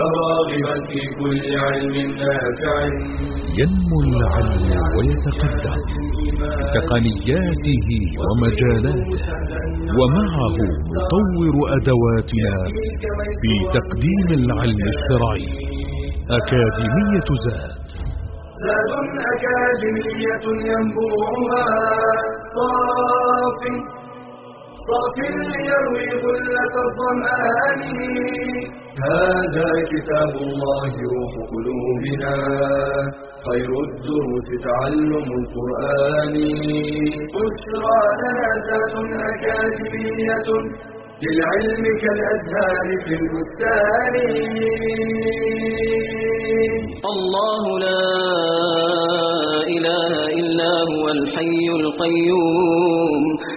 راغبا في كل علم نافع. ينمو العلم ويتقدم تقنياته ومجالاته ومعه نطور أدواتنا في تقديم العلم الشرعي. أكاديمية زاد. زاد أكاديمية ينبوعها صاف صاف ليروي غلة الظمآن. هذا كتاب الله روح قلوبنا. خير الدروس تعلم القرآن. بشرى لنا ذات أكاديمية للعلم كالأزهار في البستان. الله لا إله إلا هو الحي القيوم.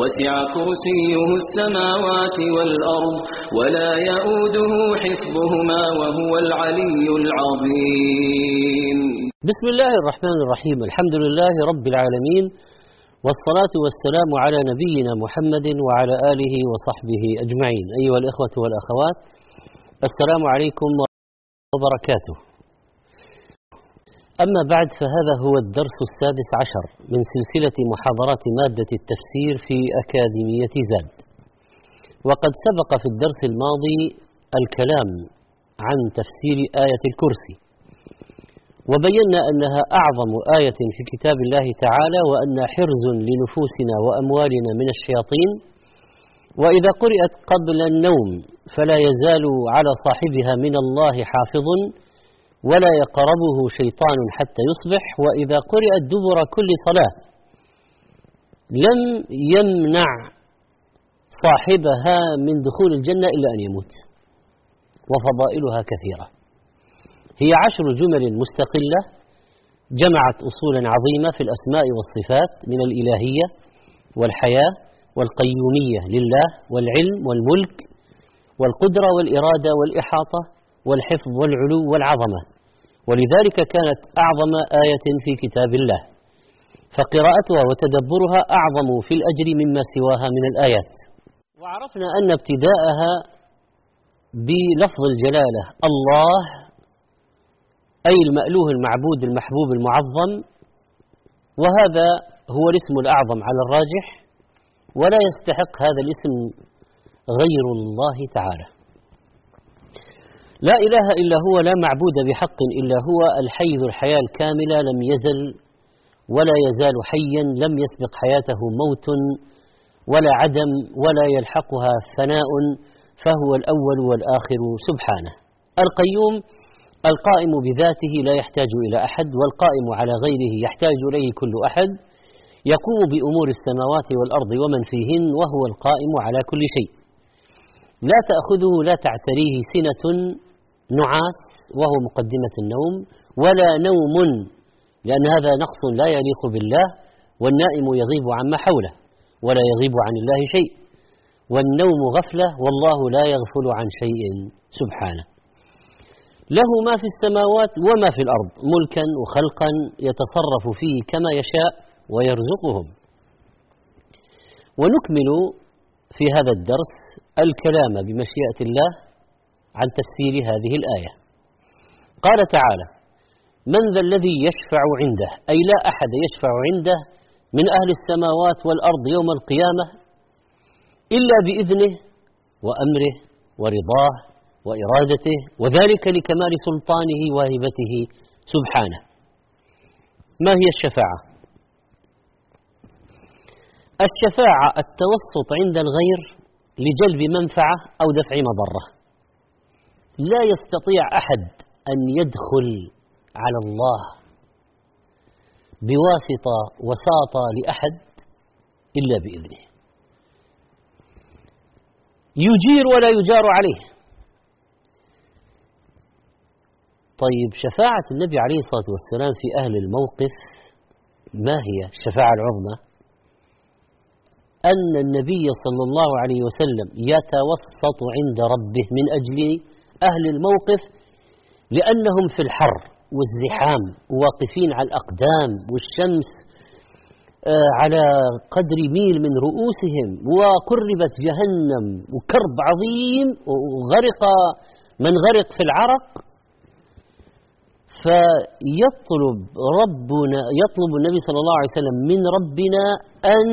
وسع كرسيه السماوات والأرض ولا يؤوده حفظهما وهو العلي العظيم. بسم الله الرحمن الرحيم. الحمد لله رب العالمين والصلاة والسلام على نبينا محمد وعلى آله وصحبه أجمعين. أيها الإخوة والأخوات السلام عليكم وبركاته. أما بعد فهذا هو الدرس السادس عشر من سلسلة محاضرات مادة التفسير في أكاديمية زاد. وقد سبق في الدرس الماضي الكلام عن تفسير آية الكرسي. وبينا أنها أعظم آية في كتاب الله تعالى وأن حرز لنفوسنا وأموالنا من الشياطين. وإذا قرأت قبل النوم فلا يزال على صاحبها من الله حافظ. ولا يقربه شيطان حتى يصبح وإذا قرأت دبر كل صلاة. لم يمنع صاحبها من دخول الجنة إلا أن يموت. وفضائلها كثيرة. هي عشر جمل مستقلة جمعت أصولا عظيمة في الأسماء والصفات من الإلهية والحياة والقيومية لله والعلم والملك والقدرة والإرادة والإحاطة والحفظ والعلو والعظمة. ولذلك كانت أعظم آية في كتاب الله. فقراءتها وتدبرها أعظم في الأجر مما سواها من الآيات. وعرفنا أن ابتداءها بلفظ الجلالة الله أي المألوه المعبود المحبوب المعظم. وهذا هو الاسم الأعظم على الراجح ولا يستحق هذا الاسم غير الله تعالى. لا إله إلا هو لا معبود بحق إلا هو الحي ذو الحياة الكاملة لم يزل ولا يزال حيا لم يسبق حياته موت ولا عدم ولا يلحقها فناء فهو الأول والآخر سبحانه. القيوم القائم بذاته لا يحتاج إلى أحد والقائم على غيره يحتاج إليه كل أحد. يقوم بأمور السماوات والأرض ومن فيهن وهو القائم على كل شيء. لا تأخذه لا تعتريه سنة نعاس وهو مقدمة النوم ولا نوم لأن هذا نقص لا يليق بالله والنائم يغيب عما حوله ولا يغيب عن الله شيء. والنوم غفلة والله لا يغفل عن شيء. سبحانه. له ما في السماوات وما في الأرض ملكا وخلقا يتصرف فيه كما يشاء ويرزقهم. ونكمل في هذا الدرس الكلام بمشيئة الله عن تفسير هذه الآية. قال تعالى من ذا الذي يشفع عنده؟ أي لا أحد يشفع عنده من أهل السماوات والأرض يوم القيامة إلا بإذنه وأمره ورضاه وإرادته وذلك لكمال سلطانه وهبته سبحانه. ما هي الشفاعة؟ الشفاعة التوسط عند الغير لجلب منفعة أو دفع مضرة. لا يستطيع أحد أن يدخل على الله بواسطة وساطة لأحد إلا بإذنه. يجير ولا يجار عليه. طيب شفاعة النبي عليه الصلاة والسلام في أهل الموقف ما هي؟ الشفاعة العظمى. أن النبي صلى الله عليه وسلم يتوسط عند ربه من أجل أهل الموقف لأنهم في الحر والزحام واقفين على الأقدام والشمس آه، على قدر ميل من رؤوسهم وقربت جهنم وكرب عظيم وغرق من غرق في العرق. فيطلب ربنا يطلب النبي صلى الله عليه وسلم من ربنا أن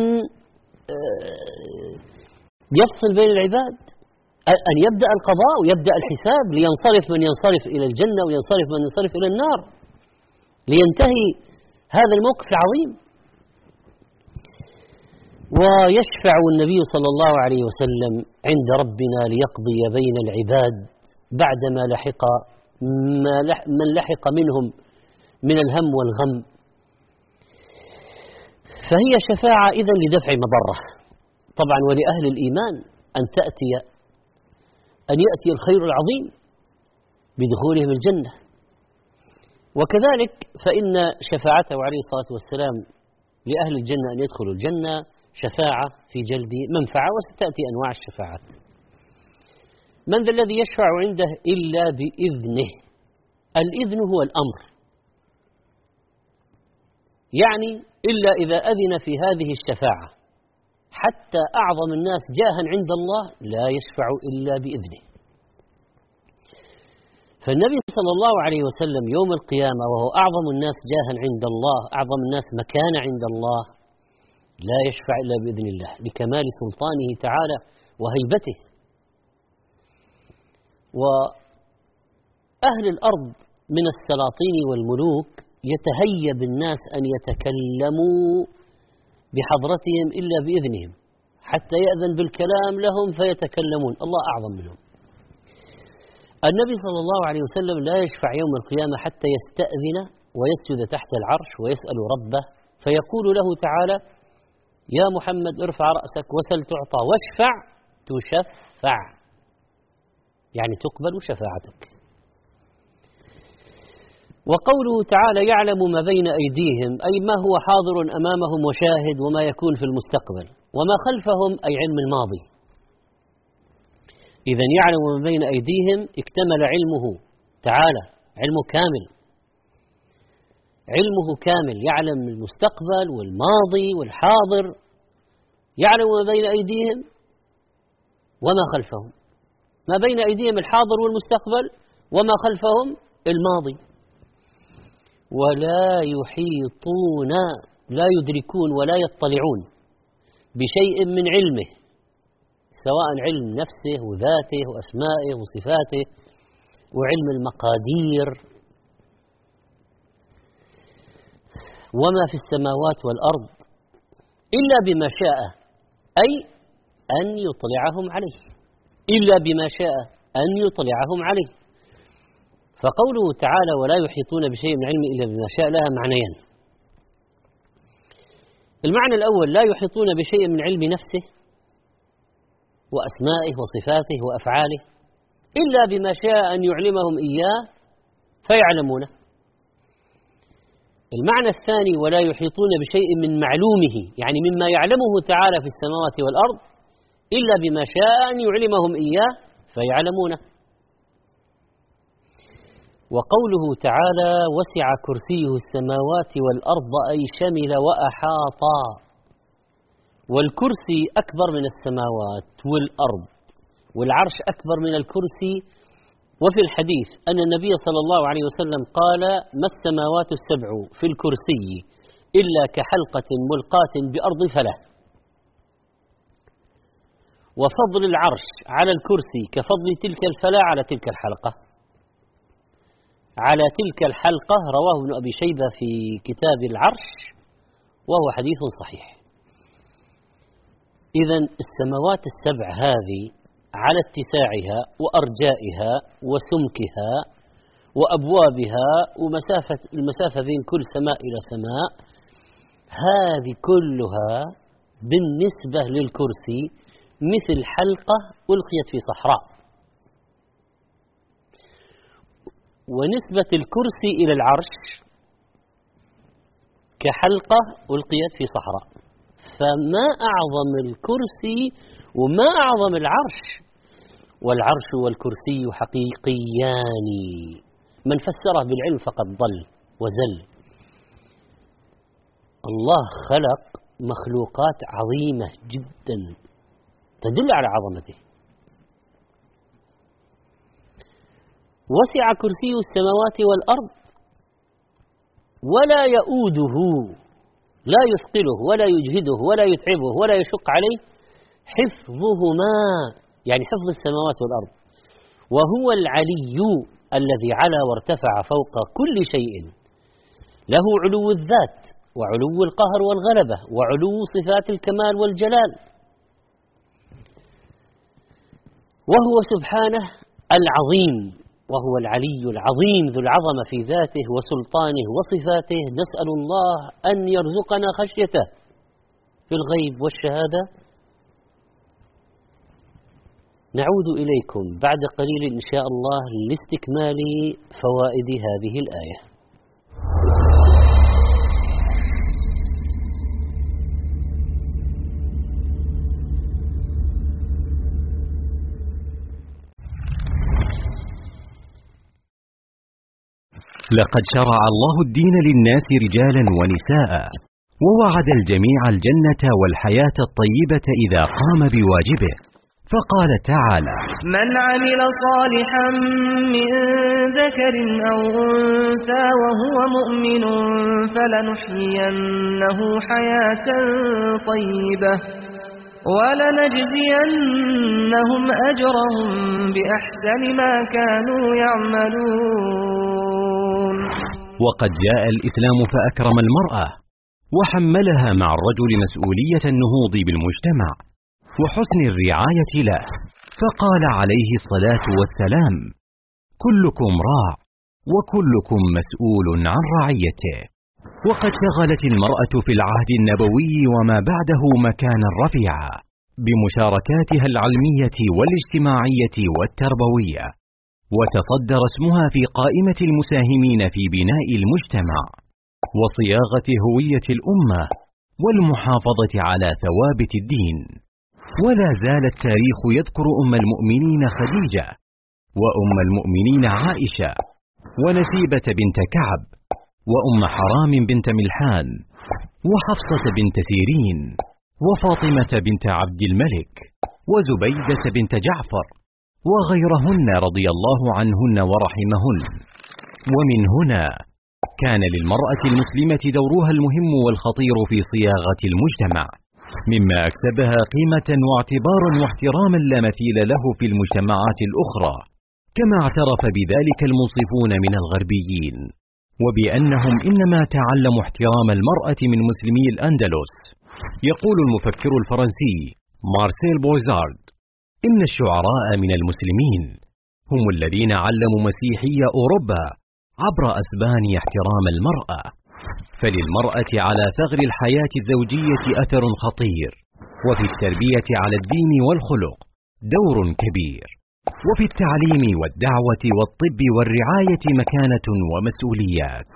آه، يفصل بين العباد. أن يبدأ القضاء ويبدأ الحساب لينصرف من ينصرف إلى الجنة وينصرف من ينصرف إلى النار. لينتهي هذا الموقف العظيم. ويشفع النبي صلى الله عليه وسلم عند ربنا ليقضي بين العباد بعدما لحق من لحق منهم من الهم والغم. فهي شفاعة إذن لدفع مضرة. طبعا ولأهل الإيمان أن تأتي أن يأتي الخير العظيم بدخولهم الجنة. وكذلك فإن شفاعته عليه الصلاة والسلام لأهل الجنة أن يدخلوا الجنة شفاعة في جلب منفعة وستأتي أنواع الشفاعات. من ذا الذي يشفع عنده إلا بإذنه؟ الإذن هو الأمر. يعني إلا إذا أذن في هذه الشفاعة. حتى أعظم الناس جاها عند الله لا يشفع إلا بإذنه. فالنبي صلى الله عليه وسلم يوم القيامة وهو أعظم الناس جاها عند الله أعظم الناس مكانة عند الله لا يشفع إلا بإذن الله لكمال سلطانه تعالى وهيبته. وأهل الأرض من السلاطين والملوك يتهيب الناس أن يتكلموا بحضرتهم إلا بإذنهم. حتى يأذن بالكلام لهم فيتكلمون. الله أعظم منهم. النبي صلى الله عليه وسلم لا يشفع يوم القيامة حتى يستأذن ويسجد تحت العرش ويسأل ربه. فيقول له تعالى يا محمد ارفع رأسك وسل تعطى واشفع تشفع. يعني تقبل شفاعتك. وقوله تعالى يعلم ما بين أيديهم أي ما هو حاضر أمامهم وشاهد وما يكون في المستقبل وما خلفهم أي علم الماضي. إذا يعلم ما بين أيديهم اكتمل علمه تعالى علمه كامل. علمه كامل يعلم المستقبل والماضي والحاضر. يعلم ما بين أيديهم وما خلفهم. ما بين أيديهم الحاضر والمستقبل وما خلفهم الماضي. ولا يحيطون لا يدركون ولا يطلعون بشيء من علمه سواء علم نفسه وذاته وأسمائه وصفاته وعلم المقادير. وما في السماوات والأرض إلا بما شاء أي أن يطلعهم عليه. إلا بما شاء أن يطلعهم عليه. فقوله تعالى ولا يحيطون بشيء من علمه إلا بما شاء لها معنيان. المعنى الأول لا يحيطون بشيء من علم نفسه وأسمائه وصفاته وأفعاله إلا بما شاء أن يعلمهم إياه فيعلمونه. المعنى الثاني ولا يحيطون بشيء من معلومه يعني مما يعلمه تعالى في السماوات والأرض إلا بما شاء أن يعلمهم إياه فيعلمونه. وقوله تعالى وسع كرسيه السماوات والأرض أي شمل وأحاطا. والكرسي أكبر من السماوات والأرض والعرش أكبر من الكرسي. وفي الحديث أن النبي صلى الله عليه وسلم قال ما السماوات السبع في الكرسي إلا كحلقة ملقاة بأرض فلة. وفضل العرش على الكرسي كفضل تلك الفلاة على تلك الحلقة. على تلك الحلقة رواه ابن أبي شيبة في كتاب العرش وهو حديث صحيح. إذا السماوات السبع هذه على اتساعها وأرجائها وسمكها وأبوابها ومسافة المسافة بين كل سماء إلى سماء هذه كلها بالنسبة للكرسي مثل حلقة ألقيت في صحراء. ونسبة الكرسي إلى العرش كحلقة ألقيت في صحراء. فما أعظم الكرسي وما أعظم العرش؟ والعرش والكرسي حقيقيان. من فسره بالعلم فقد ضل وزل. الله خلق مخلوقات عظيمة جدا تدل على عظمته. وسع كرسي السماوات والأرض ولا يؤوده لا يثقله ولا يجهده ولا يتعبه ولا يشق عليه حفظهما يعني حفظ السماوات والأرض. وهو العلي الذي علا وارتفع فوق كل شيء. له علو الذات وعلو القهر والغلبة وعلو صفات الكمال والجلال. وهو سبحانه العظيم. وهو العلي العظيم ذو العظمة في ذاته وسلطانه وصفاته نسأل الله أن يرزقنا خشيته في الغيب والشهادة. نعود إليكم بعد قليل إن شاء الله لاستكمال فوائد هذه الآية. لقد شرع الله الدين للناس رجالا ونساء ووعد الجميع الجنة والحياة الطيبة إذا قام بواجبه. فقال تعالى من عمل صالحا من ذكر أو أنثى وهو مؤمن فلنحيينه حياة طيبة ولنجزينهم أجرهم بأحسن ما كانوا يعملون. وقد جاء الإسلام فأكرم المرأة وحملها مع الرجل مسؤولية النهوض بالمجتمع وحسن الرعاية له. فقال عليه الصلاة والسلام كلكم راع وكلكم مسؤول عن رعيته. وقد شغلت المرأة في العهد النبوي وما بعده مكانا رفيعا بمشاركاتها العلمية والاجتماعية والتربوية. وتصدر اسمها في قائمة المساهمين في بناء المجتمع وصياغة هوية الأمة والمحافظة على ثوابت الدين. ولا زال التاريخ يذكر أم المؤمنين خديجة وأم المؤمنين عائشة ونسيبة بنت كعب وأم حرام بنت ملحان وحفصة بنت سيرين وفاطمة بنت عبد الملك وزبيدة بنت جعفر وغيرهن رضي الله عنهن ورحمهن. ومن هنا كان للمرأة المسلمة دورها المهم والخطير في صياغة المجتمع مما أكسبها قيمة واعتبارا واحتراما لا مثيل له في المجتمعات الأخرى كما اعترف بذلك المنصفون من الغربيين. وبأنهم إنما تعلموا احترام المرأة من مسلمي الأندلس يقول المفكر الفرنسي مارسيل بوزارد. إن الشعراء من المسلمين هم الذين علموا مسيحي أوروبا عبر أسبانيا احترام المرأة. فللمرأة على ثغر الحياة الزوجية أثر خطير وفي التربية على الدين والخلق دور كبير وفي التعليم والدعوة والطب والرعاية مكانة ومسؤوليات.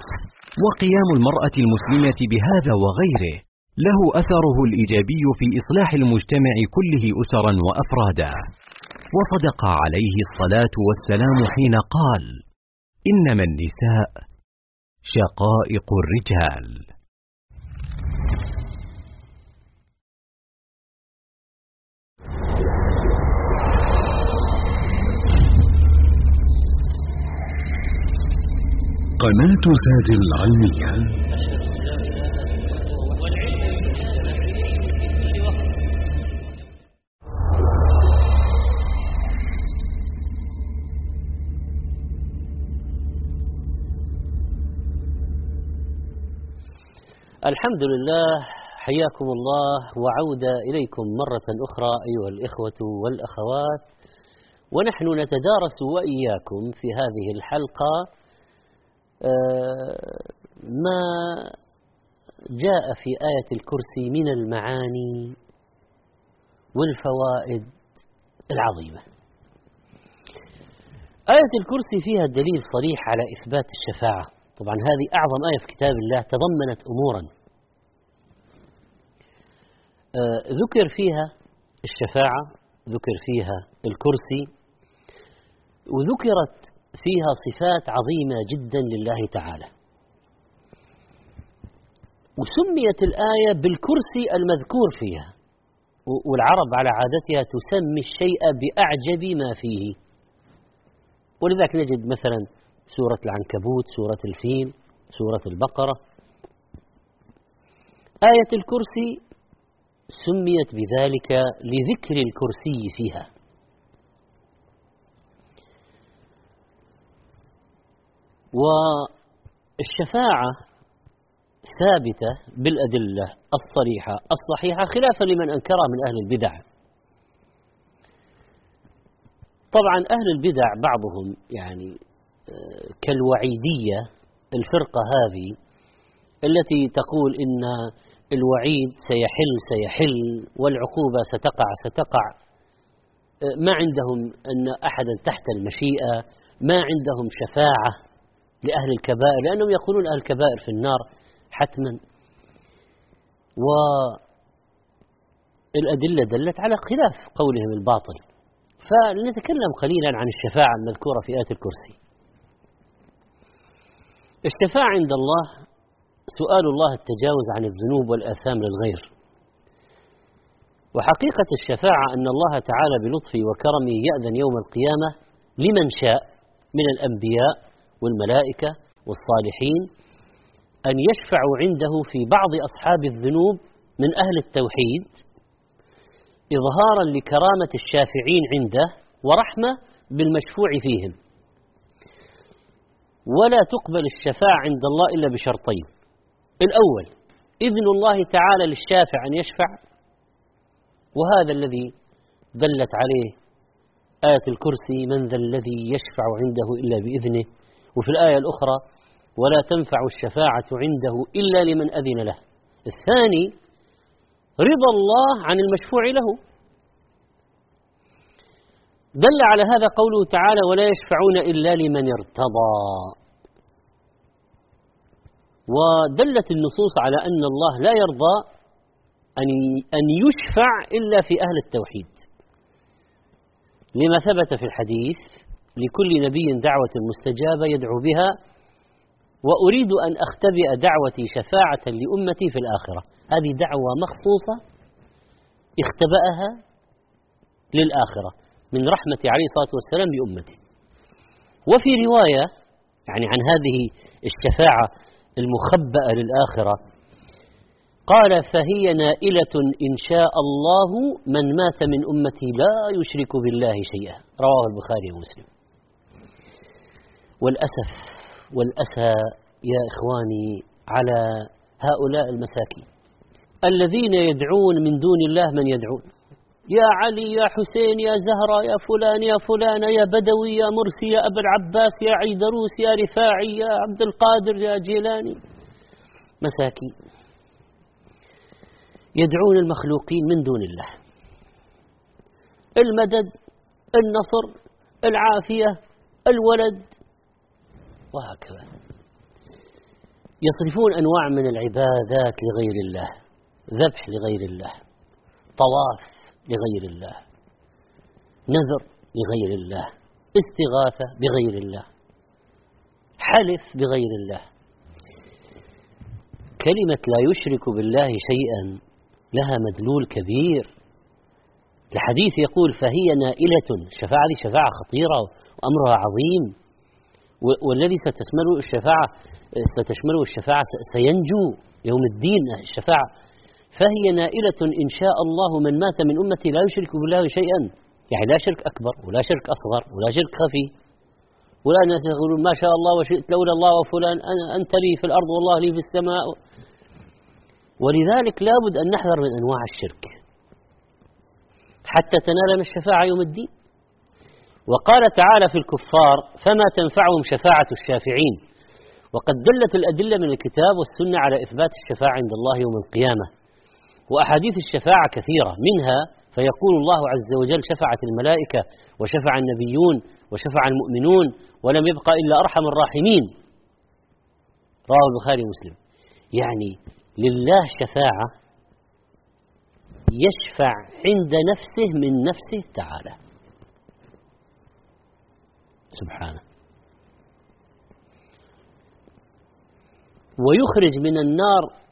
وقيام المرأة المسلمة بهذا وغيره له أثره الإيجابي في إصلاح المجتمع كله أسرا وأفرادا. وصدق عليه الصلاة والسلام حين قال إنما النساء شقائق الرجال. قناة زاد العلمية. الحمد لله حياكم الله وعودة إليكم مرة أخرى أيها الإخوة والأخوات. ونحن نتدارس وإياكم في هذه الحلقة آه، ما جاء في آية الكرسي من المعاني والفوائد العظيمة. آية الكرسي فيها دليل صريح على إثبات الشفاعة. طبعا هذه أعظم آية في كتاب الله تضمنت أمورا. ذكر فيها الشفاعة ذكر فيها الكرسي وذكرت فيها صفات عظيمة جدا لله تعالى. وسميت الآية بالكرسي المذكور فيها والعرب على عادتها تسمي الشيء بأعجب ما فيه. ولذلك نجد مثلا سورة العنكبوت سورة الفيل سورة البقرة. آية الكرسي سميت بذلك لذكر الكرسي فيها. والشفاعة ثابتة بالأدلة الصريحة الصحيحة خلافا لمن أنكرها من أهل البدع. طبعا أهل البدع بعضهم يعني آه، كالوعيدية الفرقة هذه التي تقول إن الوعيد سيحل سيحل والعقوبة ستقع ستقع. آه، ما عندهم أن أحدا تحت المشيئة ما عندهم شفاعة لأهل الكبائر لأنهم يقولون أهل الكبائر في النار حتما. والأدلة دلت على خلاف قولهم الباطل. فلنتكلم قليلا عن الشفاعة المذكورة في آية الكرسي. الشفاعة عند الله سؤال الله التجاوز عن الذنوب والآثام للغير. وحقيقة الشفاعة أن الله تعالى بلطفه وكرمه يأذن يوم القيامة لمن شاء من الأنبياء والملائكة والصالحين أن يشفعوا عنده في بعض أصحاب الذنوب من أهل التوحيد إظهارا لكرامة الشافعين عنده ورحمة بالمشفوع فيهم. ولا تقبل الشفاعة عند الله إلا بشرطين. الأول إذن الله تعالى للشافع أن يشفع وهذا الذي دلت عليه آية الكرسي من ذا الذي يشفع عنده إلا بإذنه. وفي الآية الأخرى ولا تنفع الشفاعة عنده إلا لمن أذن له. الثاني رضا الله عن المشفوع له. دل على هذا قوله تعالى ولا يشفعون إلا لمن ارتضى ودلت النصوص على أن الله لا يرضى أن يشفع إلا في أهل التوحيد. لما ثبت في الحديث لكل نبي دعوة مستجابة يدعو بها وأريد أن أختبئ دعوتي شفاعة لأمتي في الآخرة. هذه دعوة مخصوصة اختبأها للآخرة من رحمة عليه الصلاة والسلام بأمته وفي رواية يعني عن هذه الشفاعة المخبأة للآخرة. قال فهي نائلة إن شاء الله من مات من أمتي لا يشرك بالله شيئا. رواه البخاري ومسلم. والأسف والأسى يا إخواني على هؤلاء المساكين. الذين يدعون من دون الله من يدعون. يا علي يا حسين يا زهرة يا فلان يا فلان يا بدوي يا مرسي يا أبا العباس يا عيدروس يا رفاعي يا عبد القادر يا جيلاني. مساكين. يدعون المخلوقين من دون الله. المدد النصر العافية الولد. وهكذا. يصرفون أنواع من العبادات لغير الله. ذبح لغير الله. طواف. لغير الله. نذر لغير الله. استغاثة بغير الله. حلف بغير الله. كلمة لا يشرك بالله شيئا لها مدلول كبير. الحديث يقول فهي نائلة الشفاعة هذه شفاعة خطيرة وأمرها عظيم. والذي ستشمله الشفاعة ستشمله الشفاعة سينجو يوم الدين الشفاعة فهي نائلة إن شاء الله من مات من أمتي لا يشرك بالله شيئا. يعني لا شرك أكبر ولا شرك أصغر ولا شرك خفي. ولا الناس يقولون ما شاء الله وشئت لولا الله وفلان أنت لي في الأرض والله لي في السماء. ولذلك لابد أن نحذر من أنواع الشرك. حتى تنالنا الشفاعة يوم الدين. وقال تعالى في الكفار فما تنفعهم شفاعة الشافعين؟ وقد دلت الأدلة من الكتاب والسنة على إثبات الشفاعة عند الله يوم القيامة. وأحاديث الشفاعة كثيرة. منها فيقول الله عز وجل شفعت الملائكة وشفع النبيون وشفع المؤمنون ولم يبقى إلا أرحم الراحمين. رواه البخاري ومسلم. يعني لله شفاعة يشفع عند نفسه من نفسه تعالى. سبحانه. ويخرج من النار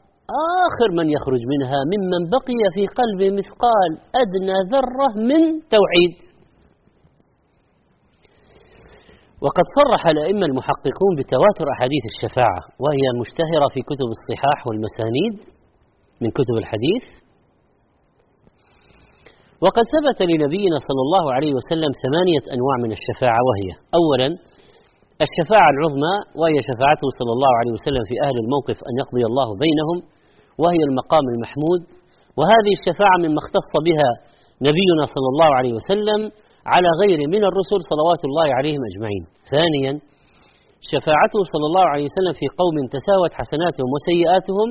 آخر من يخرج منها ممن بقي في قلبه مثقال أدنى ذرة من توحيد. وقد صرح الأئمة المحققون بتواتر أحاديث الشفاعة وهي مشتهرة في كتب الصحاح والمسانيد من كتب الحديث. وقد ثبت لنبينا صلى الله عليه وسلم ثمانية أنواع من الشفاعة وهي أولا الشفاعة العظمى وهي شفاعته صلى الله عليه وسلم في أهل الموقف أن يقضي الله بينهم. وهي المقام المحمود وهذه الشفاعة مما اختص بها نبينا صلى الله عليه وسلم على غير من الرسل صلوات الله عليهم أجمعين. ثانيا شفاعته صلى الله عليه وسلم في قوم تساوت حسناتهم وسيئاتهم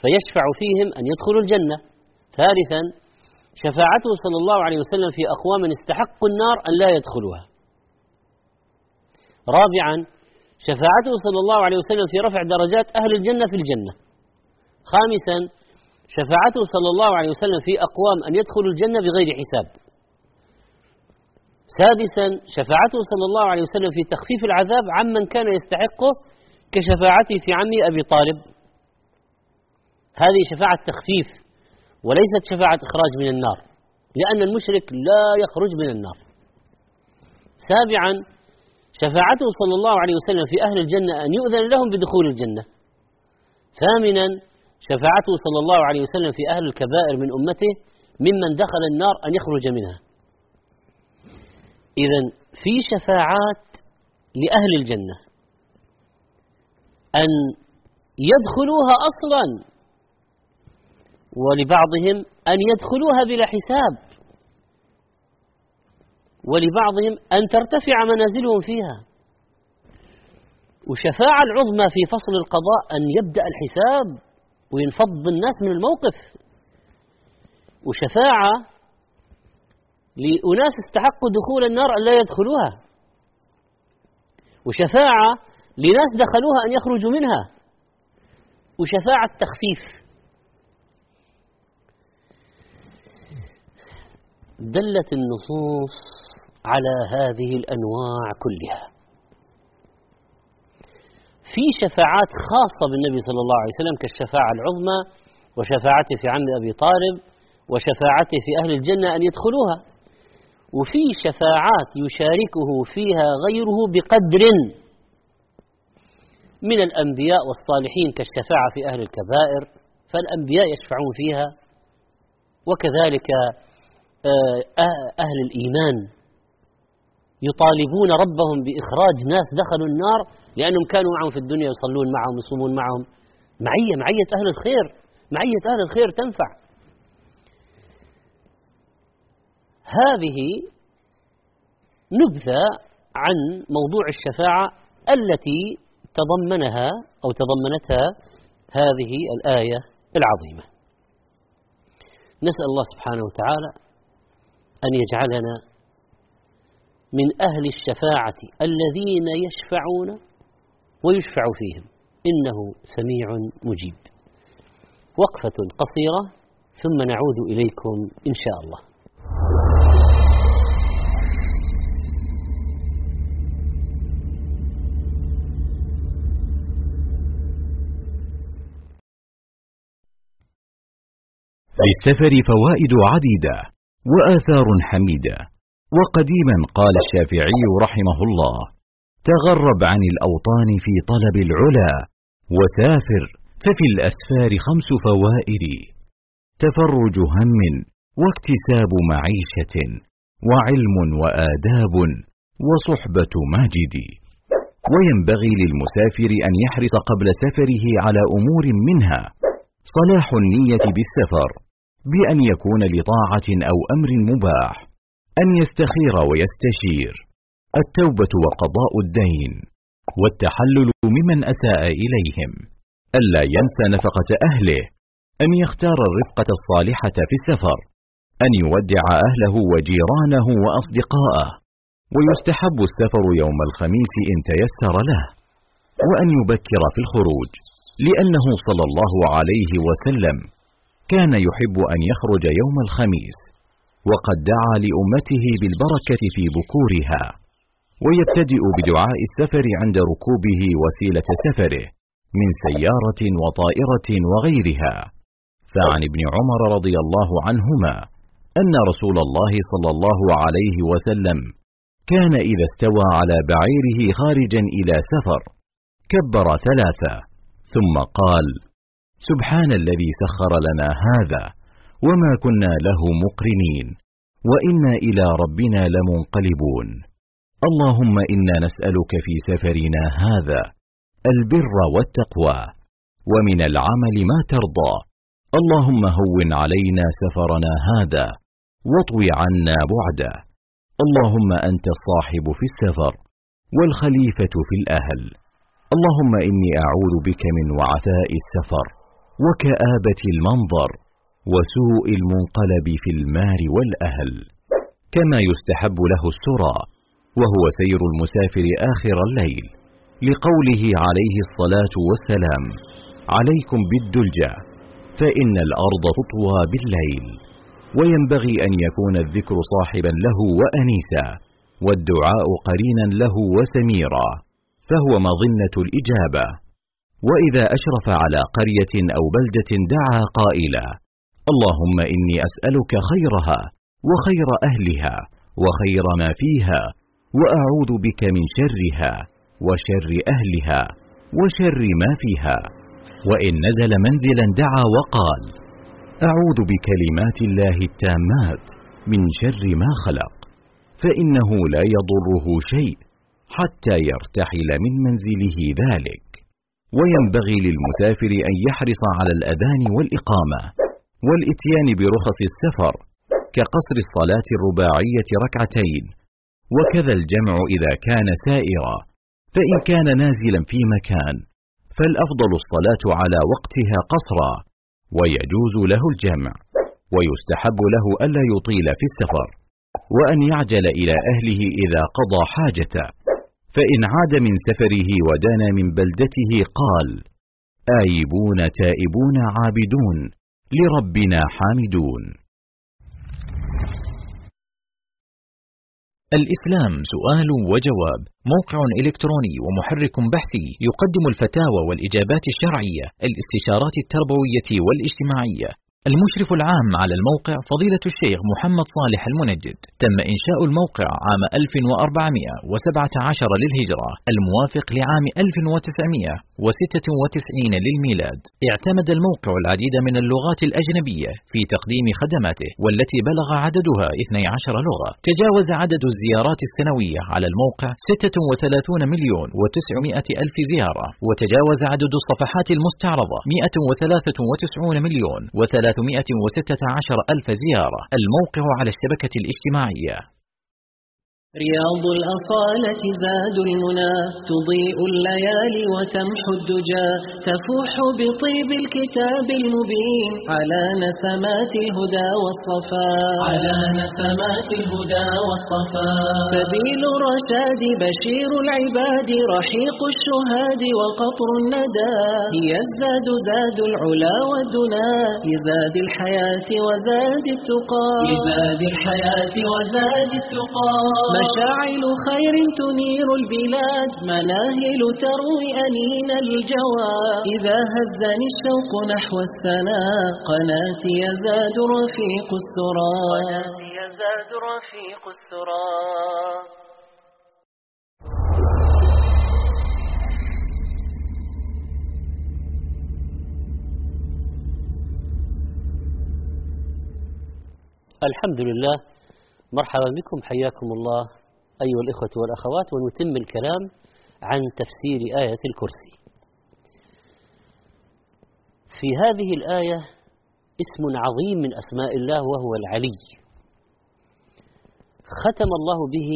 فيشفع فيهم أن يدخلوا الجنة. ثالثا شفاعته صلى الله عليه وسلم في أقوام استحقوا النار أن لا يدخلوها. رابعا شفاعته صلى الله عليه وسلم في رفع درجات أهل الجنة في الجنة. خامسا شفاعته صلى الله عليه وسلم في أقوام أن يدخلوا الجنة بغير حساب. سادسا شفاعته صلى الله عليه وسلم في تخفيف العذاب عمن كان يستحقه كشفاعته في عمه أبي طالب. هذه شفاعة تخفيف وليست شفاعة إخراج من النار لأن المشرك لا يخرج من النار. سابعا شفاعته صلى الله عليه وسلم في أهل الجنة أن يؤذن لهم بدخول الجنة. ثامنا شفاعته صلى الله عليه وسلم في أهل الكبائر من أمته ممن دخل النار أن يخرج منها. إذا في شفاعات لأهل الجنة. أن يدخلوها أصلا. ولبعضهم أن يدخلوها بلا حساب. ولبعضهم أن ترتفع منازلهم فيها. وشفاعة العظمى في فصل القضاء أن يبدأ الحساب. وينفض الناس من الموقف. وشفاعة لأناس استحقوا دخول النار أن لا يدخلوها. وشفاعة لناس دخلوها أن يخرجوا منها. وشفاعة تخفيف. دلت النصوص على هذه الأنواع كلها. في شفاعات خاصة بالنبي صلى الله عليه وسلم كالشفاعة العظمى وشفاعته في عم أبي طالب وشفاعته في أهل الجنة أن يدخلوها. وفي شفاعات يشاركه فيها غيره بقدر من الأنبياء والصالحين كالشفاعة في أهل الكبائر فالأنبياء يشفعون فيها وكذلك آه، أهل الإيمان يطالبون ربهم بإخراج ناس دخلوا النار لأنهم كانوا معهم في الدنيا يصلون معهم يصومون معهم. معية معية أهل الخير معية أهل الخير تنفع. هذه نبذة عن موضوع الشفاعة التي تضمنها أو تضمنتها هذه الآية العظيمة. نسأل الله سبحانه وتعالى أن يجعلنا من أهل الشفاعة الذين يشفعون ويشفع فيهم. إنه سميع مجيب. وقفة قصيرة ثم نعود إليكم إن شاء الله. للسفر فوائد عديدة وآثار حميدة. وقديما قال الشافعي رحمه الله تغرب عن الأوطان في طلب العلا وسافر ففي الأسفار خمس فوائد تفرج هم واكتساب معيشة وعلم وآداب وصحبة ماجد. وينبغي للمسافر أن يحرص قبل سفره على أمور منها صلاح النية بالسفر بأن يكون لطاعة أو أمر مباح. أن يستخير ويستشير. التوبة وقضاء الدين والتحلل ممن أساء إليهم. ألا ينسى نفقة أهله. أن يختار الرفقة الصالحة في السفر. أن يودع أهله وجيرانه وأصدقاءه. ويستحب السفر يوم الخميس إن تيسر له. وأن يبكر في الخروج. لأنه صلى الله عليه وسلم كان يحب أن يخرج يوم الخميس. وقد دعا لأمته بالبركة في بكورها ويبتدئ بدعاء السفر عند ركوبه وسيلة سفره من سيارة وطائرة وغيرها. فعن ابن عمر رضي الله عنهما أن رسول الله صلى الله عليه وسلم كان إذا استوى على بعيره خارجا إلى سفر كبر ثلاثة ثم قال سبحان الذي سخر لنا هذا وما كنا له مقرنين وإنا إلى ربنا لمنقلبون. اللهم إنا نسألك في سفرنا هذا البر والتقوى ومن العمل ما ترضى. اللهم هون علينا سفرنا هذا واطوي عنا بعده اللهم أنت الصاحب في السفر والخليفة في الأهل. اللهم إني أعوذ بك من وعثاء السفر وكآبة المنظر. وسوء المنقلب في المال والأهل كما يستحب له السرى وهو سير المسافر آخر الليل لقوله عليه الصلاة والسلام عليكم بالدلجة فإن الأرض تطوى بالليل وينبغي أن يكون الذكر صاحبا له وانيسا والدعاء قرينا له وسميرا فهو مظنة الإجابة وإذا أشرف على قرية أو بلدة دعا قائلا اللهم إني أسألك خيرها وخير أهلها وخير ما فيها وأعوذ بك من شرها وشر أهلها وشر ما فيها وإن نزل منزلا دعا وقال أعوذ بكلمات الله التامات من شر ما خلق فإنه لا يضره شيء حتى يرتحل من منزله ذلك وينبغي للمسافر أن يحرص على الأذان والإقامة والإتيان برخص السفر كقصر الصلاة الرباعية ركعتين وكذا الجمع إذا كان سائرا فإن كان نازلا في مكان فالأفضل الصلاة على وقتها قصرا ويجوز له الجمع ويستحب له ألا يطيل في السفر وأن يعجل إلى أهله إذا قضى حاجته فإن عاد من سفره ودنا من بلدته قال آيبون تائبون عابدون لربنا حامدون. الإسلام سؤال وجواب موقع إلكتروني ومحرك بحثي يقدم الفتاوى والإجابات الشرعية الاستشارات التربوية والاجتماعية. المشرف العام على الموقع فضيلة الشيخ محمد صالح المنجد. تم إنشاء الموقع عام 1417 للهجرة الموافق لعام 1996 للميلاد. اعتمد الموقع العديد من اللغات الأجنبية في تقديم خدماته والتي بلغ عددها 12 لغة. تجاوز عدد الزيارات السنوية على الموقع 36 مليون و900 ألف زيارة وتجاوز عدد الصفحات المستعرضة 193 مليون و3 316 ألف زيارة. الموقع على الشبكة الاجتماعية. رياض الأصالة زاد المنى تضيء الليالي وتمحو الدجى تفوح بطيب الكتاب المبين على نسمات الهدى والصفاء على نسمات الهدى والصفاء سبيل الرشاد بشير العباد رحيق الشهاد وقطر الندى. هي الزاد زاد العلا والدنا لزاد الحياة وزاد التقى. لزاد الحياة وزاد التقى. مشاعل خير تنير البلاد مناهل تروي أنين الجوى. إذا هزني الشوق نحو السناء قناتي يزداد رفيق السرى. قناتي يزداد رفيق السرى. الحمد لله مرحبا بكم حياكم الله أيها الإخوة والأخوات ونتم الكلام عن تفسير آية الكرسي. في هذه الآية اسم عظيم من أسماء الله وهو العلي. ختم الله به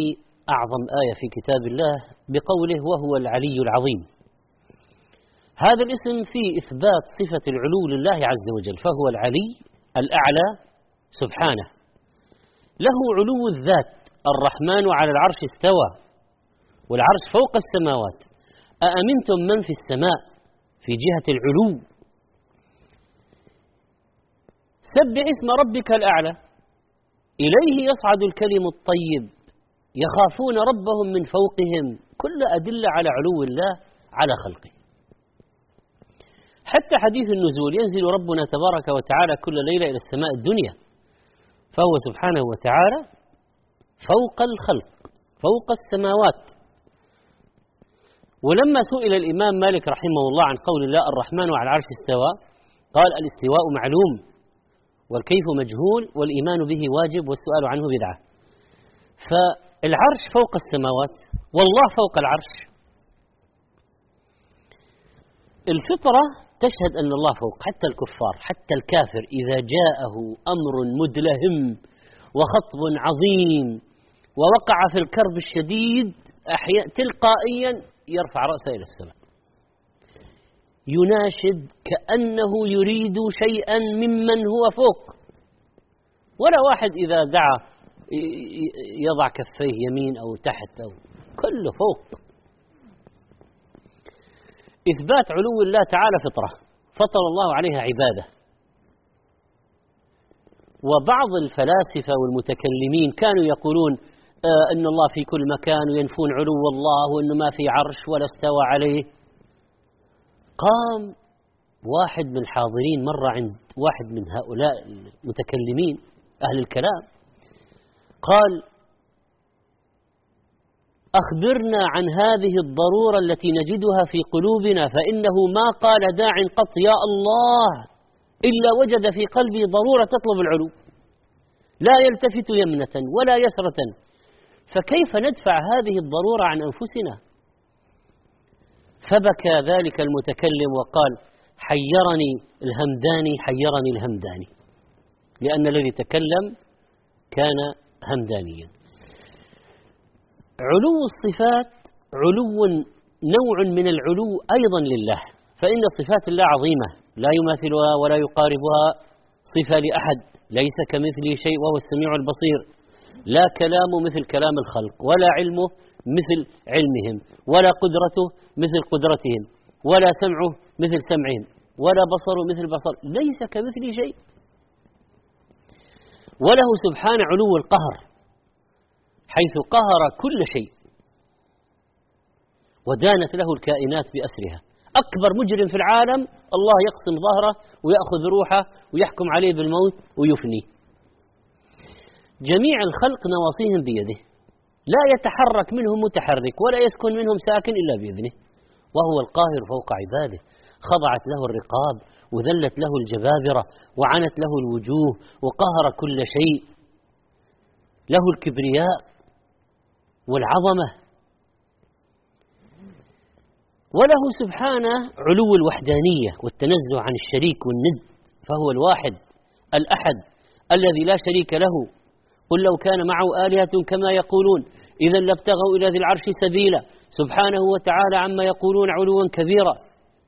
أعظم آية في كتاب الله بقوله وهو العلي العظيم. هذا الاسم فيه إثبات صفة العلو لله عز وجل فهو العلي الأعلى سبحانه. له علو الذات الرحمن على العرش استوى والعرش فوق السماوات. أأمنتم من في السماء؟ في جهة العلو. سبح اسم ربك الأعلى. إليه يصعد الكلم الطيب. يخافون ربهم من فوقهم. كل أدلة على علو الله على خلقه. حتى حديث النزول ينزل ربنا تبارك وتعالى كل ليلة إلى السماء الدنيا. فهو سبحانه وتعالى فوق الخلق فوق السماوات. ولما سئل الإمام مالك رحمه الله عن قول الله الرحمن على العرش استوى قال الاستواء معلوم والكيف مجهول والإيمان به واجب والسؤال عنه بدعة. فالعرش فوق السماوات والله فوق العرش. الفطرة تشهد أن الله فوق حتى الكفار حتى الكافر إذا جاءه أمر مدلهم وخطب عظيم ووقع في الكرب الشديد تلقائيا يرفع رأسه إلى السماء. يناشد كأنه يريد شيئا ممن هو فوق. ولا واحد إذا دعا يضع كفيه يمين أو تحت أو كله فوق. إثبات علو الله تعالى فطرة. فطر الله عليها عبادة. وبعض الفلاسفة والمتكلمين كانوا يقولون آه أن الله في كل مكان وينفون علو الله وأنه ما في عرش ولا استوى عليه. قام واحد من الحاضرين مرة عند واحد من هؤلاء المتكلمين أهل الكلام قال أخبرنا عن هذه الضرورة التي نجدها في قلوبنا فإنه ما قال داع قط يا الله إلا وجد في قلبه ضرورة تطلب العلو. لا يلتفت يمنة ولا يسرة. فكيف ندفع هذه الضرورة عن أنفسنا؟ فبكى ذلك المتكلم وقال حيرني الهمداني حيرني الهمداني. لأن الذي تكلم كان همدانيا. علو الصفات علو نوع من العلو أيضا لله فإن صفات الله عظيمة لا يماثلها ولا يقاربها صفة لأحد ليس كمثله شيء وهو السميع البصير لا كلامه مثل كلام الخلق ولا علمه مثل علمهم ولا قدرته مثل قدرتهم ولا سمعه مثل سمعهم ولا بصره مثل بصر ليس كمثله شيء. وله سبحانه علو القهر حيث قهر كل شيء. ودانت له الكائنات بأسرها. أكبر مجرم في العالم الله يقسم ظهره ويأخذ روحه ويحكم عليه بالموت ويفني جميع الخلق نواصيهم بيده. لا يتحرك منهم متحرك ولا يسكن منهم ساكن إلا بإذنه وهو القاهر فوق عباده. خضعت له الرقاب وذلت له الجبابرة وعنت له الوجوه وقهر كل شيء. له الكبرياء والعظمة. وله سبحانه علو الوحدانية والتنزه عن الشريك والند فهو الواحد الأحد الذي لا شريك له. قل لو كان معه آلهة كما يقولون إذا لابتغوا إلى ذي العرش سبيلا. سبحانه وتعالى عما يقولون علوا كبيرا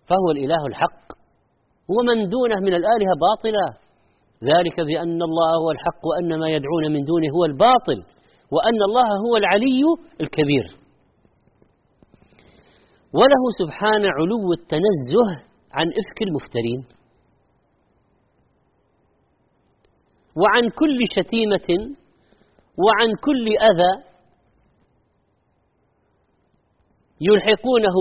فهو الإله الحق. ومن دونه من الآلهة باطلا. ذلك بأن الله هو الحق وأن ما يدعون من دونه هو الباطل. وأن الله هو العلي الكبير. وله سبحانه علو التنزه عن إفك المفترين. وعن كل شتيمة وعن كل أذى يلحقونه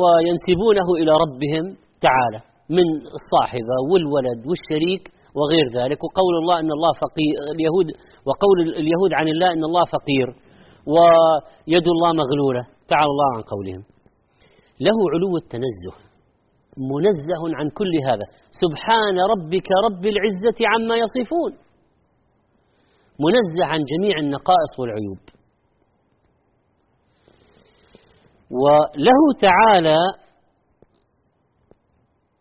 وينسبونه إلى ربهم تعالى من الصاحبة والولد والشريك وغير ذلك. وقول الله أن الله فقير اليهود وقول اليهود عن الله أن الله فقير ويد الله مغلولة. تعالى الله عن قولهم. له علو التنزه منزه عن كل هذا. سبحان ربك رب العزة عما يصفون. منزه عن جميع النقائص والعيوب. وله تعالى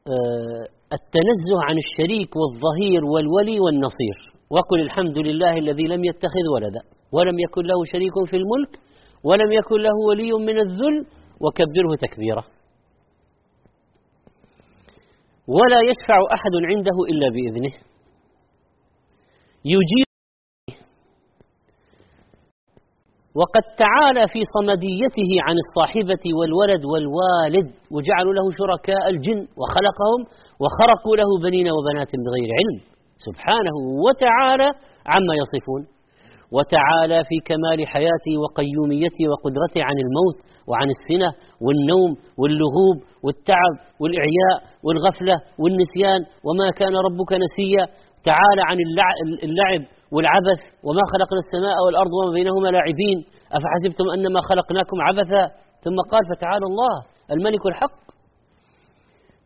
آه التنزه عن الشريك والظهير والولي والنصير. وقل الحمد لله الذي لم يتخذ ولدا ولم يكن له شريك في الملك ولم يكن له ولي من الذل وكبره تكبيرا ولا يشفع أحد عنده إلا بإذنه. يجيب وقد تعالى في صمديته عن الصاحبة والولد والوالد وجعلوا له شركاء الجن وخلقهم وخرقوا له بنين وبنات بغير علم. سبحانه وتعالى عما يصفون. وتعالى في كمال حياته وقيوميته وقدرته عن الموت وعن السنة والنوم واللغوب والتعب والإعياء والغفلة والنسيان وما كان ربك نسيا. تعالى عن اللعب والعبث وما خلقنا السماء والأرض وما بينهما لاعبين. أفحسبتم أنما خلقناكم عبثا؟ ثم قال فتعالى الله الملك الحق.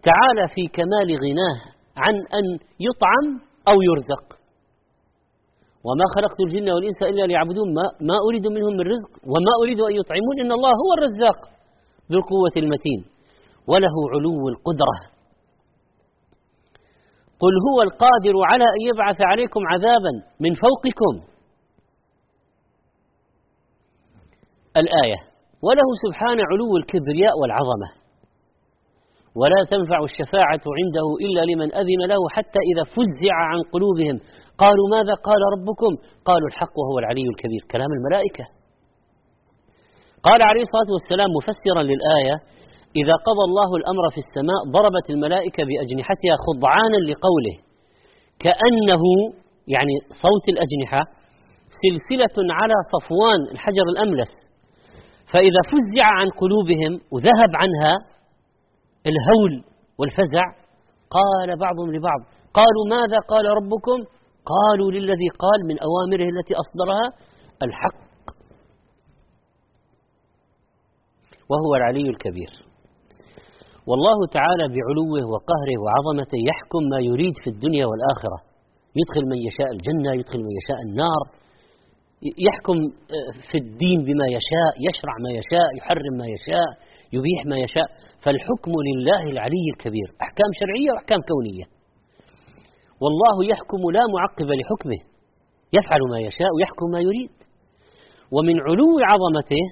تعالى في كمال غناه عن أن يطعم أو يرزق. وما خلقت الجن والإنس إلا ليعبدون. ما, ما أريد منهم من رزق وما أريد أن يطعمون إن الله هو الرزاق ذو القوة المتين. وله علو القدرة. قل هو القادر على أن يبعث عليكم عذابا من فوقكم. الآية وله سبحانه علو الكبرياء والعظمة ولا تنفع الشفاعة عنده إلا لمن أذن له حتى إذا فزع عن قلوبهم. قالوا ماذا قال ربكم؟ قالوا الحق وهو العلي الكبير. كلام الملائكة. قال عليه الصلاة والسلام مفسرا للآية إذا قضى الله الأمر في السماء ضربت الملائكة بأجنحتها خضعانا لقوله كأنه يعني صوت الأجنحة سلسلة على صفوان الحجر الأملس. فإذا فزع عن قلوبهم وذهب عنها الهول والفزع قال بعضهم لبعض قالوا ماذا قال ربكم؟ قالوا للذي قال من أوامره التي أصدرها الحق وهو العلي الكبير. والله تعالى بعلوه وقهره وعظمته يحكم ما يريد في الدنيا والآخرة. يدخل من يشاء الجنة يدخل من يشاء النار. يحكم في الدين بما يشاء يشرع ما يشاء يحرم ما يشاء يبيح ما يشاء. فالحكم لله العلي الكبير. أحكام شرعية وأحكام كونية. والله يحكم لا معقب لحكمه. يفعل ما يشاء ويحكم ما يريد. ومن علو عظمته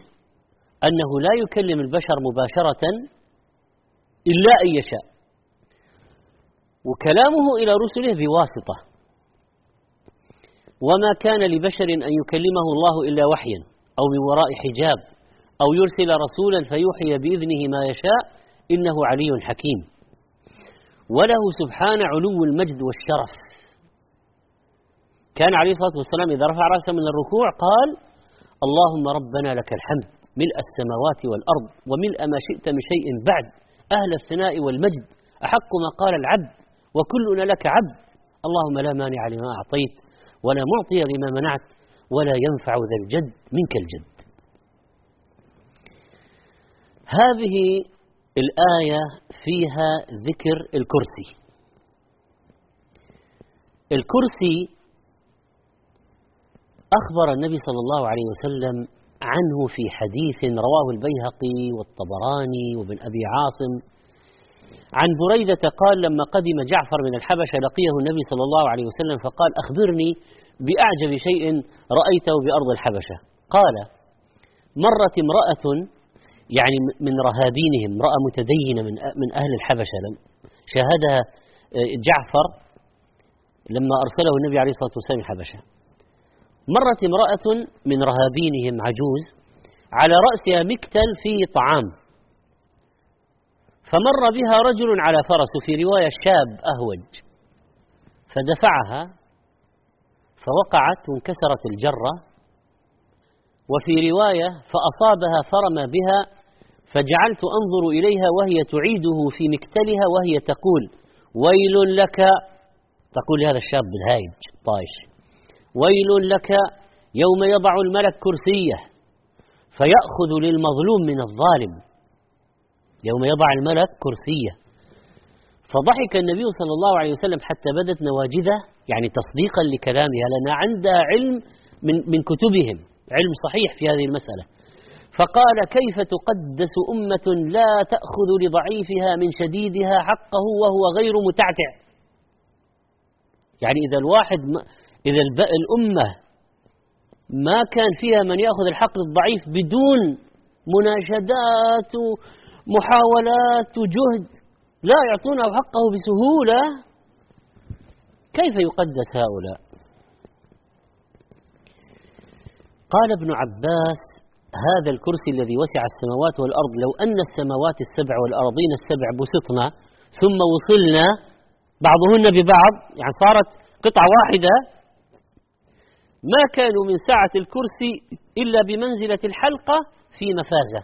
أنه لا يكلم البشر مباشرة إلا أن يشاء. وكلامه إلى رسله بواسطة. وما كان لبشر أن يكلمه الله إلا وحيا أو من وراء حجاب أو يرسل رسولا فيوحي بإذنه ما يشاء إنه علي حكيم. وله سبحانه علو المجد والشرف. كان عليه الصلاة والسلام إذا رفع رأسه من الركوع قال اللهم ربنا لك الحمد ملء السماوات والأرض وملء ما شئت من شيء بعد. أهل الثناء والمجد أحق ما قال العبد وكلنا لك عبد. اللهم لا مانع لما أعطيت ولا معطي لما منعت ولا ينفع ذا الجد منك الجد. هذه الآية فيها ذكر الكرسي. الكرسي أخبر النبي صلى الله عليه وسلم عنه في حديث رواه البيهقي والطبراني وابن أبي عاصم. عن بريدة قال لما قدم جعفر من الحبشة لقيه النبي صلى الله عليه وسلم فقال أخبرني بأعجب شيء رأيته بأرض الحبشة. قال مرت امرأة يعني من رهابينهم امرأة متدينة من من أهل الحبشة. لم شاهدها آه، جعفر لما أرسله النبي عليه الصلاة والسلام الحبشة. مرت امرأة من رهابينهم عجوز على رأسها مكتل فيه طعام. فمر بها رجل على فرس في رواية شاب أهوج. فدفعها فوقعت وانكسرت الجرة. وفي رواية فأصابها فرم بها فجعلت أنظر إليها وهي تعيده في مكتلها وهي تقول ويل لك تقول هذا الشاب الهايج طايش. ويل لك يوم يضع الملك كرسيه فيأخذ للمظلوم من الظالم. يوم يضع الملك كرسيه. فضحك النبي صلى الله عليه وسلم حتى بدت نواجذه يعني تصديقا لكلامها لأن عندها علم من من كتبهم. علم صحيح في هذه المسألة. فقال كيف تقدس أمة لا تأخذ لضعيفها من شديدها حقه وهو غير متعتع؟ يعني إذا الواحد إذا الأمة ما كان فيها من يأخذ الحق للضعيف بدون مناشدات ومحاولات وجهد لا يعطونه حقه بسهولة كيف يقدس هؤلاء؟ قال ابن عباس هذا الكرسي الذي وسع السماوات والأرض لو أن السماوات السبع والأرضين السبع بسطنا ثم وصلنا بعضهن ببعض يعني صارت قطعة واحدة ما كانوا من سعة الكرسي إلا بمنزلة الحلقة في مفازة.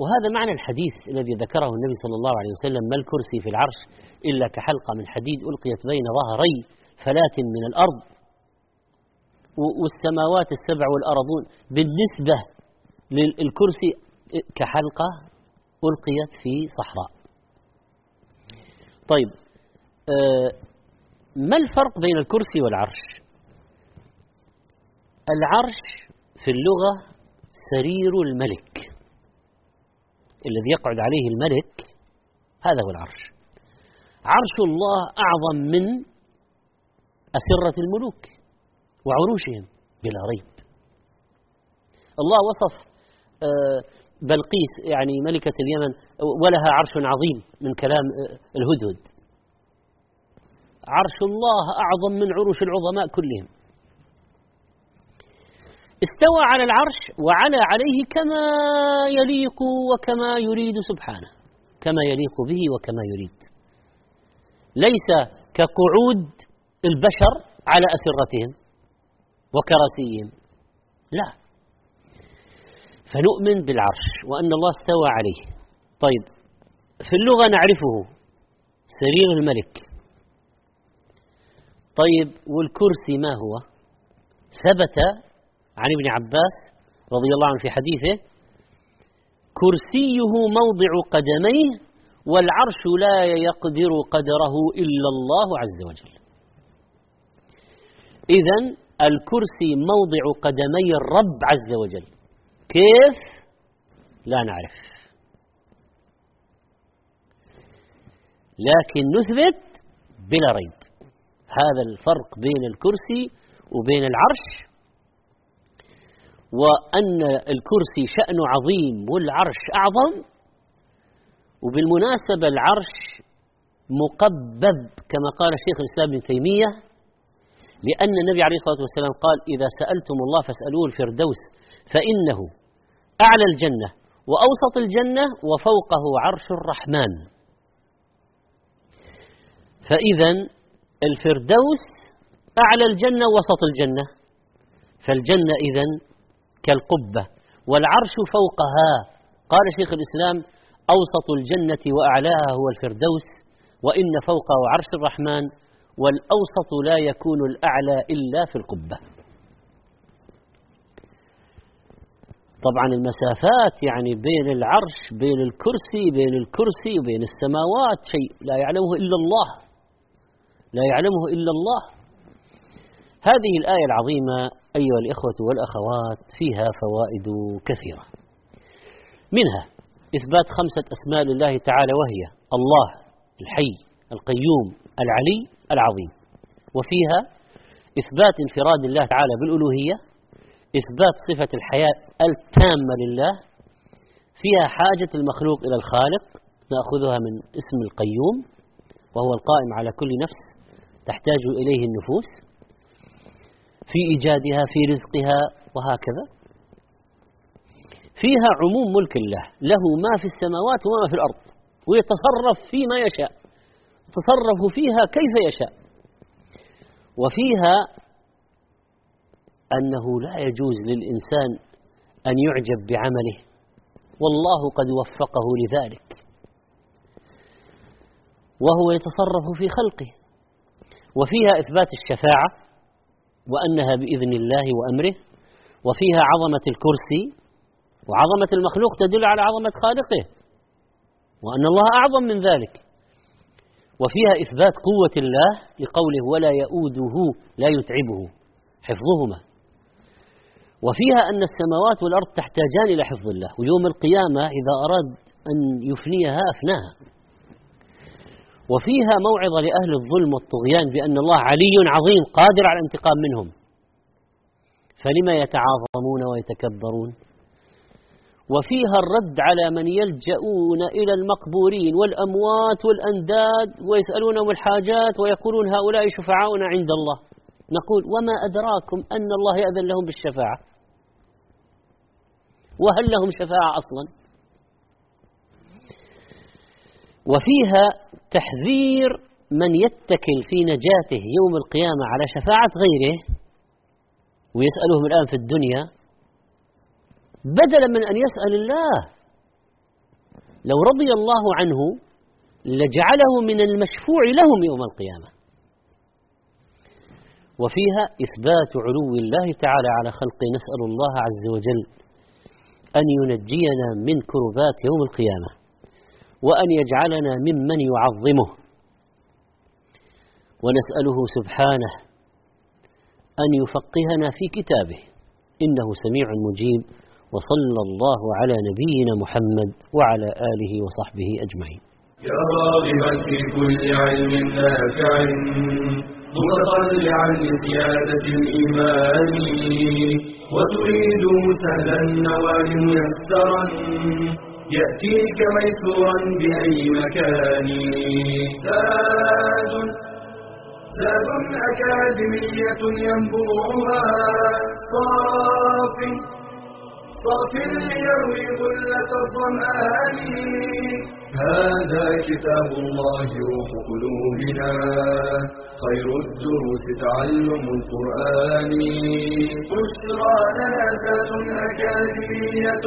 وهذا معنى الحديث الذي ذكره النبي صلى الله عليه وسلم ما الكرسي في العرش إلا كحلقة من حديد ألقيت بين ظهري فلاة من الأرض. والسماوات السبع والأرضون بالنسبة للكرسي كحلقة ألقيت في صحراء. طيب آه، ما الفرق بين الكرسي والعرش؟ العرش في اللغة سرير الملك. الذي يقعد عليه الملك هذا هو العرش. عرش الله أعظم من أسرة الملوك وعروشهم بلا ريب. الله وصف آه، بلقيس يعني ملكة اليمن ولها عرش عظيم من كلام آه، الهدهد. عرش الله أعظم من عروش العظماء كلهم. استوى على العرش وعلى عليه كما يليق وكما يريد سبحانه. كما يليق به وكما يريد. ليس كقعود البشر على أسرتهم وكراسيهم. لا. فنؤمن بالعرش وأن الله استوى عليه. طيب في اللغة نعرفه سرير الملك. طيب والكرسي ما هو؟ ثبت عن ابن عباس رضي الله عنه في حديثه كرسيه موضع قدميه والعرش لا يقدر قدره إلا الله عز وجل. إذا الكرسي موضع قدمي الرب عز وجل. كيف؟ لا نعرف. لكن نثبت بلا ريب. هذا الفرق بين الكرسي وبين العرش وأن الكرسي شأن عظيم والعرش أعظم وبالمناسبة العرش مقبب كما قال الشيخ الإسلام ابن تيمية لأن النبي عليه الصلاة والسلام قال إذا سألتم الله فاسألوه الفردوس فإنه أعلى الجنة وأوسط الجنة وفوقه عرش الرحمن. فإذا الفردوس أعلى الجنة وسط الجنة فالجنة إذا كالقبة والعرش فوقها. قال شيخ الإسلام أوسط الجنة وأعلاها هو الفردوس وإن فوقه عرش الرحمن والأوسط لا يكون الأعلى إلا في القبة. طبعا المسافات يعني بين العرش بين الكرسي بين الكرسي وبين السماوات شيء لا يعلمه إلا الله. لا يعلمه إلا الله. هذه الآية العظيمة أيها الإخوة والأخوات فيها فوائد كثيرة. منها إثبات خمسة أسماء لله تعالى وهي الله الحي القيوم العلي العظيم. وفيها إثبات انفراد الله تعالى بالألوهية إثبات صفة الحياة التامة لله. فيها حاجة المخلوق إلى الخالق نأخذها من اسم القيوم وهو القائم على كل نفس تحتاج إليه النفوس. في إيجادها في رزقها وهكذا. فيها عموم ملك الله له ما في السماوات وما في الأرض ويتصرف فيما يشاء يتصرف فيها كيف يشاء. وفيها أنه لا يجوز للإنسان أن يعجب بعمله والله قد وفقه لذلك. وهو يتصرف في خلقه. وفيها إثبات الشفاعة وأنها بإذن الله وأمره وفيها عظمة الكرسي وعظمة المخلوق تدل على عظمة خالقه وأن الله أعظم من ذلك. وفيها إثبات قوة الله لقوله ولا يؤوده لا يتعبه حفظهما. وفيها أن السماوات والأرض تحتاجان إلى حفظ الله ويوم القيامة إذا أراد أن يفنيها أفناها. وفيها موعظة لأهل الظلم والطغيان بأن الله علي عظيم قادر على الانتقام منهم. فلما يتعاظمون ويتكبرون؟ وفيها الرد على من يلجؤون إلى المقبورين والأموات والأنداد ويسألونهم الحاجات ويقولون هؤلاء شفعاؤنا عند الله. نقول وما أدراكم أن الله يأذن لهم بالشفاعة؟ وهل لهم شفاعة أصلا؟ وفيها تحذير من يتكل في نجاته يوم القيامة على شفاعة غيره ويسألهم الآن في الدنيا بدلا من أن يسأل الله. لو رضي الله عنه لجعله من المشفوع لهم يوم القيامة. وفيها إثبات علو الله تعالى على خلقه. نسأل الله عز وجل أن ينجينا من كربات يوم القيامة. وأن يجعلنا ممن يعظمه. ونسأله سبحانه أن يفقهنا في كتابه. إنه سميع مجيب. وصلى الله على نبينا محمد وعلى آله وصحبه أجمعين. يا راغبا في كل علم نافع. متطلعا لزيادة الإيمان. وتريد سهلا النوال ميسرا يأتيك ميسورا بأي مكان. زاد زاد أكاديمية ينبوعها. صاف صاف ليروي غلة الظمآن. هذا كتاب الله روح قلوبنا. خير الدروس تعلم القرآن. بشرى لنا ذات أكاديمية